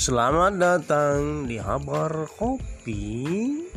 Selamat datang di Habar Kopi.